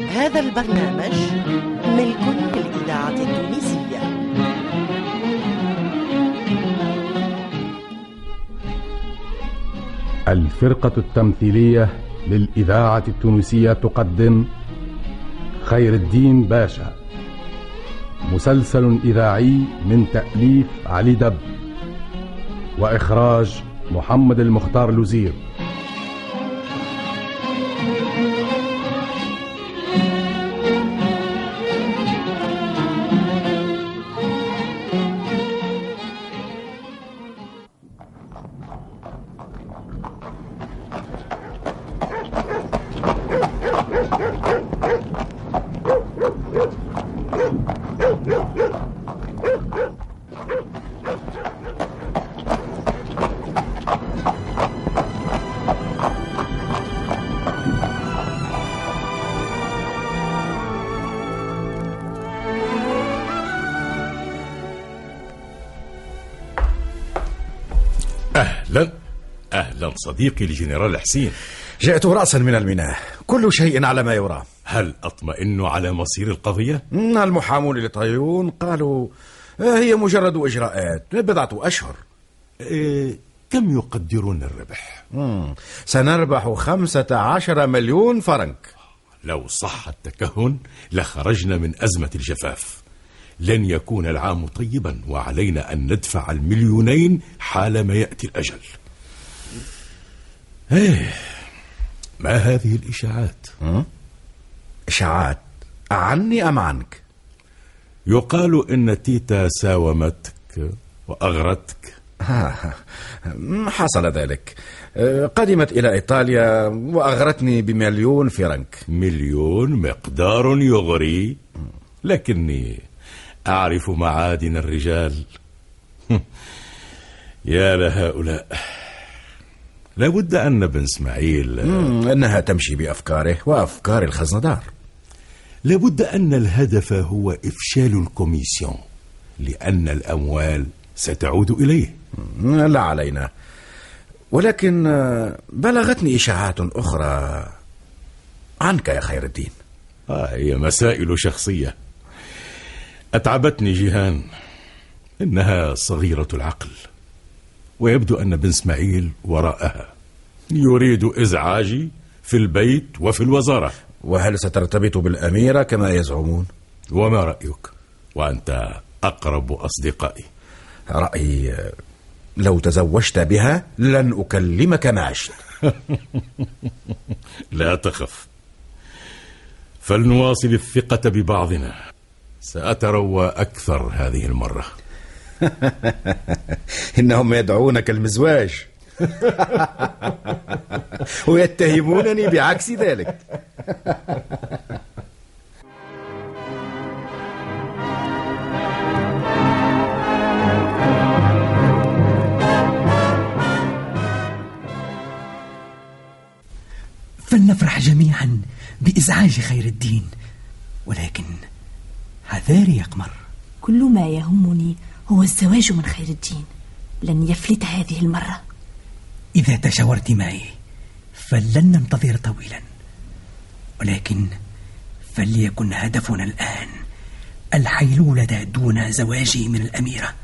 هذا البرنامج ملك للإذاعة التونسية. الفرقة التمثيلية للإذاعة التونسية تقدم خير الدين باشا. مسلسل إذاعي من تأليف علي دب. وإخراج محمد المختار لوزير. أهلا. أهلا صديقي الجنرال حسين. جئت رأسا من الميناء. كل شيء على ما يرام. هل أطمئن على مصير القضية؟ المحامون لطيون قالوا آه، هي مجرد إجراءات بضعة أشهر. إيه كم يقدرون الربح؟ مم. سنربح خمسة عشر مليون فرنك. لو صح التكهن لخرجنا من أزمة الجفاف. لن يكون العام طيبا وعلينا أن ندفع المليونين حالما يأتي الأجل. إيه ما هذه الإشاعات؟ إشاعات؟ عني أم عنك؟ يقال إن تيتا ساومتك وأغرتك. حصل ذلك. آه، قدمت إلى إيطاليا وأغرتني بمليون فرنك. مليون مقدار يغري. لكني أعرف معادن الرجال. يا لهؤلاء لابد أن بن إسماعيل. مم، إنها تمشي بأفكاره وأفكار الخزندار. لابد أن الهدف هو إفشال الكوميسيون لأن الأموال ستعود إليه. لا علينا. ولكن آه، بلغتني إشاعات أخرى عنك يا خير الدين. آه هي مسائل شخصية. أتعبتني جيهان إنها صغيرة العقل ويبدو أن بن إسماعيل وراءها. يريد إزعاجي في البيت وفي الوزارة. وهل سترتبط بالأميرة كما يزعمون؟ وما رأيك؟ وأنت أقرب أصدقائي. رأيي لو تزوجت بها لن أكلمك ما عشت. لا تخف. فلنواصل الثقة ببعضنا. سأتروى أكثر هذه المرة. إنهم يدعونك المزواج. ويتهمونني بعكس ذلك. فلنفرح جميعا بإزعاج خير الدين ولكن حذاري يا قمر كل ما يهمني هو الزواج من خير الدين. لن يفلت هذه المرة. إذا تشاورت معي فلن ننتظر طويلا. ولكن فليكن هدفنا الآن الحيلولة دون زواجي من الأميرة.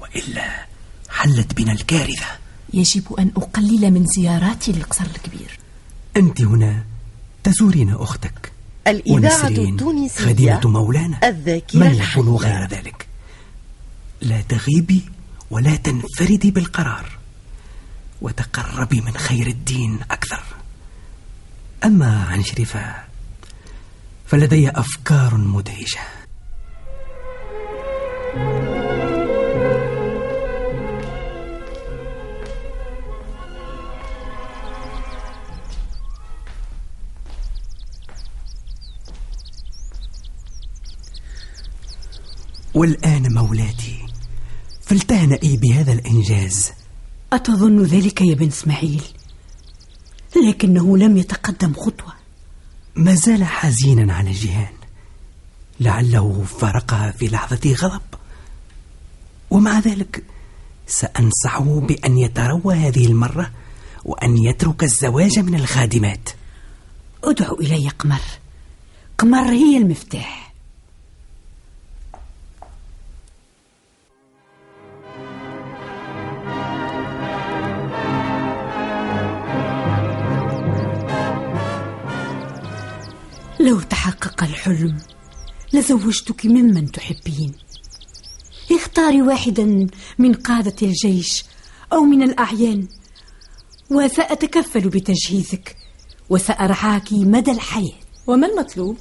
وإلا حلت بنا الكارثة. يجب أن أقلل من زياراتي للقصر الكبير. أنت هنا تزورين أختك. الإذاعة ونسرين التونسية خادمة مولانا الذاكرة من يكون. غير ذلك؟ لا تغيبي ولا تنفردي بالقرار وتقربي من خير الدين أكثر. أما عن شريفة فلدي أفكار مدهشة. والآن مولاتي فلتهنئي بهذا الإنجاز. أتظن ذلك يا بن إسماعيل؟ لكنه لم يتقدم خطوة. ما زال حزينا على جيهان لعله فارقها في لحظة غضب. ومع ذلك سأنصحه بأن يتروى هذه المرة وأن يترك الزواج من الخادمات. ادع إلي قمر. قمر هي المفتاح. لو تحقق الحلم لزوجتك ممن تحبين. اختاري واحدا من قادة الجيش أو من الأعيان وسأتكفل بتجهيزك وسأرعاك مدى الحياة. وما المطلوب؟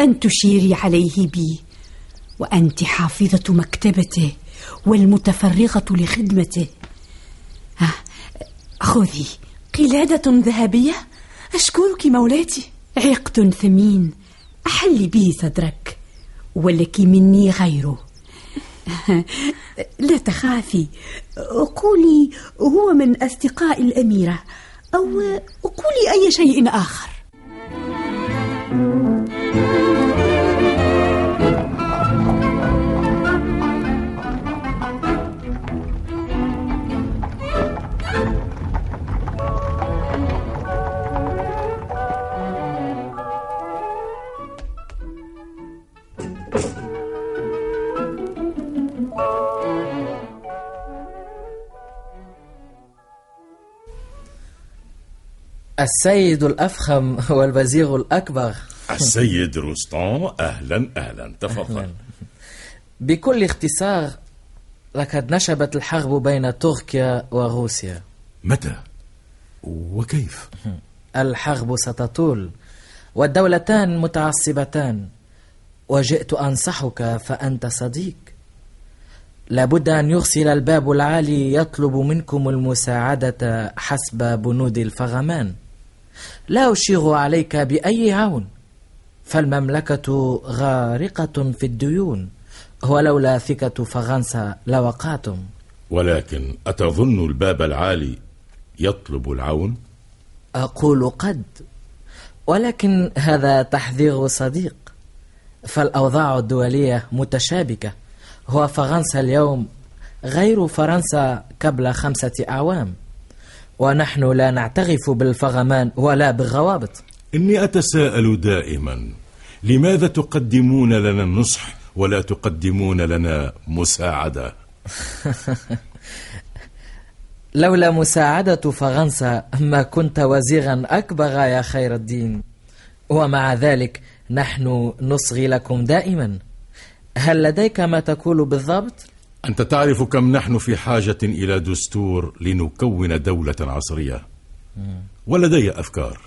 أن تشيري عليه بي وأنت حافظة مكتبته والمتفرغة لخدمته. ها خذي قلادة ذهبية أشكرك مولاتي عقد ثمين أحل به صدرك ولك مني غيره. لا تخافي قولي هو من أصدقاء الأميرة أو قولي أي شيء آخر. السيد الأفخم والوزير الأكبر. السيد روستان أهلا أهلا. تفضل. بكل اختصار لقد نشبت الحرب بين تركيا وروسيا. متى؟ وكيف؟ الحرب ستطول والدولتان متعصبتان. وجئت أنصحك فأنت صديق. لابد أن يرسل الباب العالي يطلب منكم المساعدة حسب بنود الفغمان. لا أشير عليك بأي عون فالمملكة غارقة في الديون ولولا ثقة فرنسا لوقعتم ولكن أتظن الباب العالي يطلب العون؟ أقول قد ولكن هذا تحذير صديق فالأوضاع الدولية متشابكة هو فرنسا اليوم غير فرنسا قبل خمسة أعوام ونحن لا نعترف بالفغمان ولا بالروابط. إني أتساءل دائما لماذا تقدمون لنا النصح ولا تقدمون لنا مساعدة؟ لولا مساعدة فرنسا ما كنت وزيرا أكبر يا خير الدين. ومع ذلك نحن نصغي لكم دائما. هل لديك ما تقول بالضبط؟ أنت تعرف كم نحن في حاجة إلى دستور لنكون دولة عصرية؟ ولدي أفكار.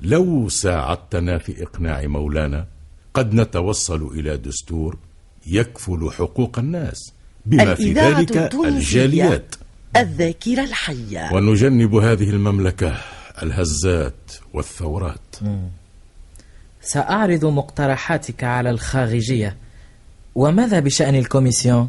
لو ساعدتنا في إقناع مولانا قد نتوصل إلى دستور يكفل حقوق الناس بما في ذلك. الجاليات. الذاكرة الحية. ونجنب هذه المملكة الهزات والثورات. سأعرض مقترحاتك على الخارجية. وماذا بشأن الكوميسيون؟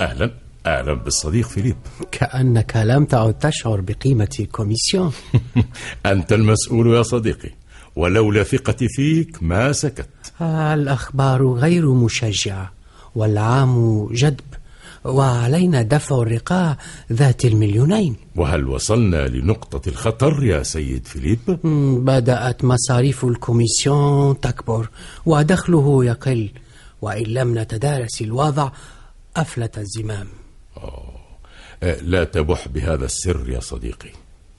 أهلا أهلا بالصديق فيليب كأنك لم تعد تشعر بقيمة الكوميسيون. أنت المسؤول يا صديقي ولولا ثقتي فيك ما سكت. الأخبار غير مشجعة والعام جدب وعلينا دفع الرقاع ذات المليونين. وهل وصلنا لنقطة الخطر يا سيد فيليب؟ بدأت مصاريف الكوميسيون تكبر ودخله يقل وإن لم نتدارس الوضع أفلت الزمام. آه، لا تبح بهذا السر يا صديقي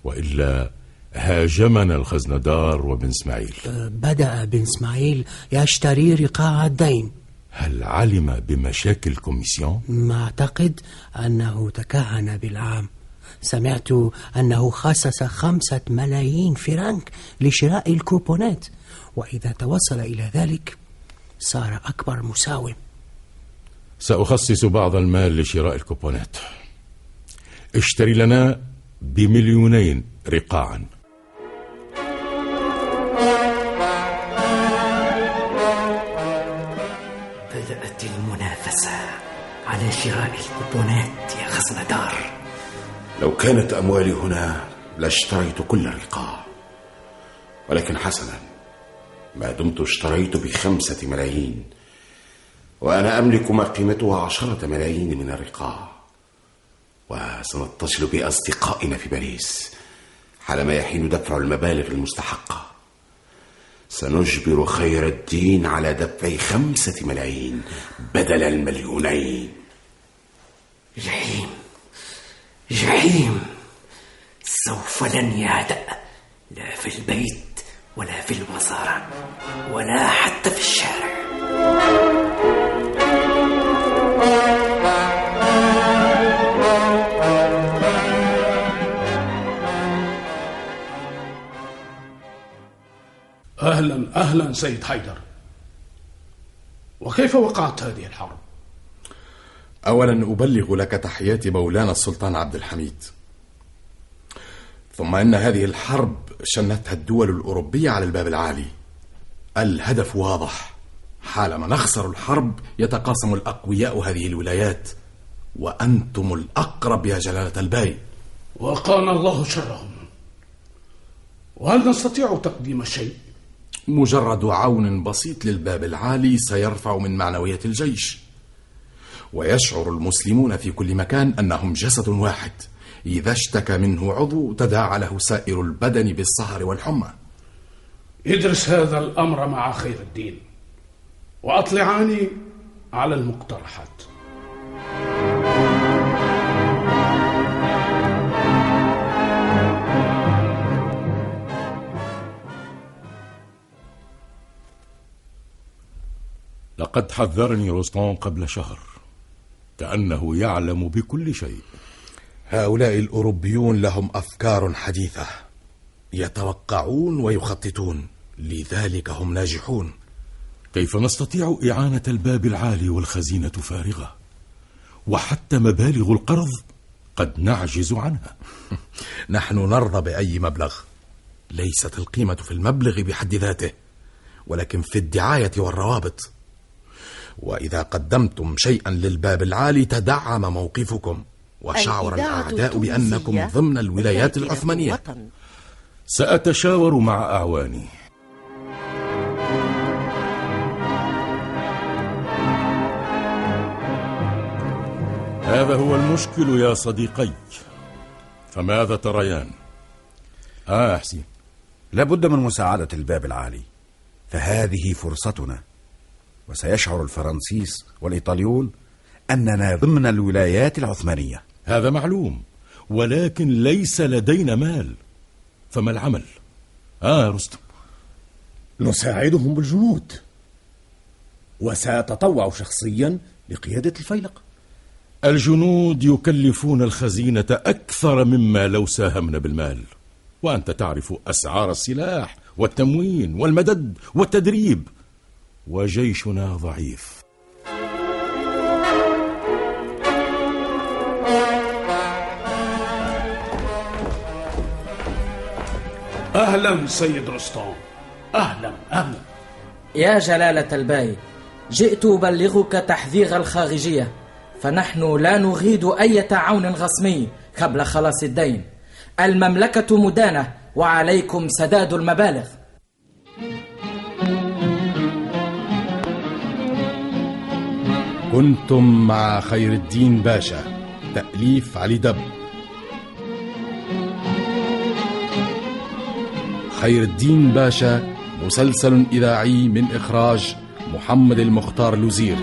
وإلا هاجمنا الخزندار وبن إسماعيل. بدأ بن إسماعيل يشتري رقاع الدين. هل علم بمشاكل الكوميسيون؟ ما أعتقد أنه تكهن بالعام. سمعت أنه خصص خمسة ملايين فرنك لشراء الكوبونات وإذا توصل إلى ذلك صار أكبر مساوم. سأخصص بعض المال لشراء الكوبونات. اشتري لنا بمليونين رقاعا. بدأت المنافسة على شراء الكوبونات يا خزندار لو كانت أموالي هنا لاشتريت كل الرقاع. ولكن حسنا ما دمت اشتريت بخمسة ملايين وأنا أملك ما قيمتها عشرة ملايين من الرقاع. وسنتصل بأصدقائنا في باريس حالما يحين دفع المبالغ المستحقة. سنجبر خير الدين على دفع خمسة ملايين بدل المليونين. جحيم جحيم. سوف لن يهدأ لا في البيت ولا في المزارع ولا حتى في الشارع. أهلا أهلا سيد حيدر. وكيف وقعت هذه الحرب؟ أولا أبلغ لك تحيات مولانا السلطان عبد الحميد. ثم إن هذه الحرب شنتها الدول الأوروبية على الباب العالي. الهدف واضح. حالما نخسر الحرب يتقاسم الأقوياء هذه الولايات وأنتم الأقرب يا جلالة الباي. وقانا الله شرهم. وهل نستطيع تقديم شيء؟ مجرد عون بسيط للباب العالي سيرفع من معنوية الجيش. ويشعر المسلمون في كل مكان أنهم جسد واحد. إذا اشتكى منه عضو تداعى له سائر البدن بالسهر والحمى. ادرس هذا الأمر مع خير الدين وأطلعاني على المقترحات. لقد حذرني روستون قبل شهر كأنه يعلم بكل شيء. هؤلاء الأوروبيون لهم أفكار حديثة يتوقعون ويخططون لذلك هم ناجحون. كيف نستطيع إعانة الباب العالي والخزينة فارغة؟ وحتى مبالغ القرض قد نعجز عنها. نحن نرضى بأي مبلغ؟ ليست القيمة في المبلغ بحد ذاته ولكن في الدعاية والروابط. وإذا قدمتم شيئا للباب العالي تدعم موقفكم. وشعر الأعداء بأنكم ضمن الولايات العثمانية. سأتشاور مع أعواني. هذا هو المشكل يا صديقي. فماذا تريان؟ آه حسين لابد من مساعدة الباب العالي. فهذه فرصتنا. وسيشعر الفرنسيس والإيطاليون أننا ضمن الولايات العثمانية. هذا معلوم ولكن ليس لدينا مال. فما العمل؟ آه رستم. نساعدهم بالجنود. وسأتطوع شخصيا لقيادة الفيلق. الجنود يكلفون الخزينة أكثر مما لو ساهمنا بالمال. وأنت تعرف أسعار السلاح والتموين والمدد والتدريب. وجيشنا ضعيف. أهلا سيد رستم أهلا أهلا. يا جلالة الباي جئت أبلغك تحذير الخارجية فنحن لا نريد أي تعاون غصمي قبل خلاص الدين. المملكة مدانة وعليكم سداد المبالغ. كنتم مع خير الدين باشا. تأليف علي دب. خير الدين باشا مسلسل إذاعي من إخراج محمد المختار لوزير.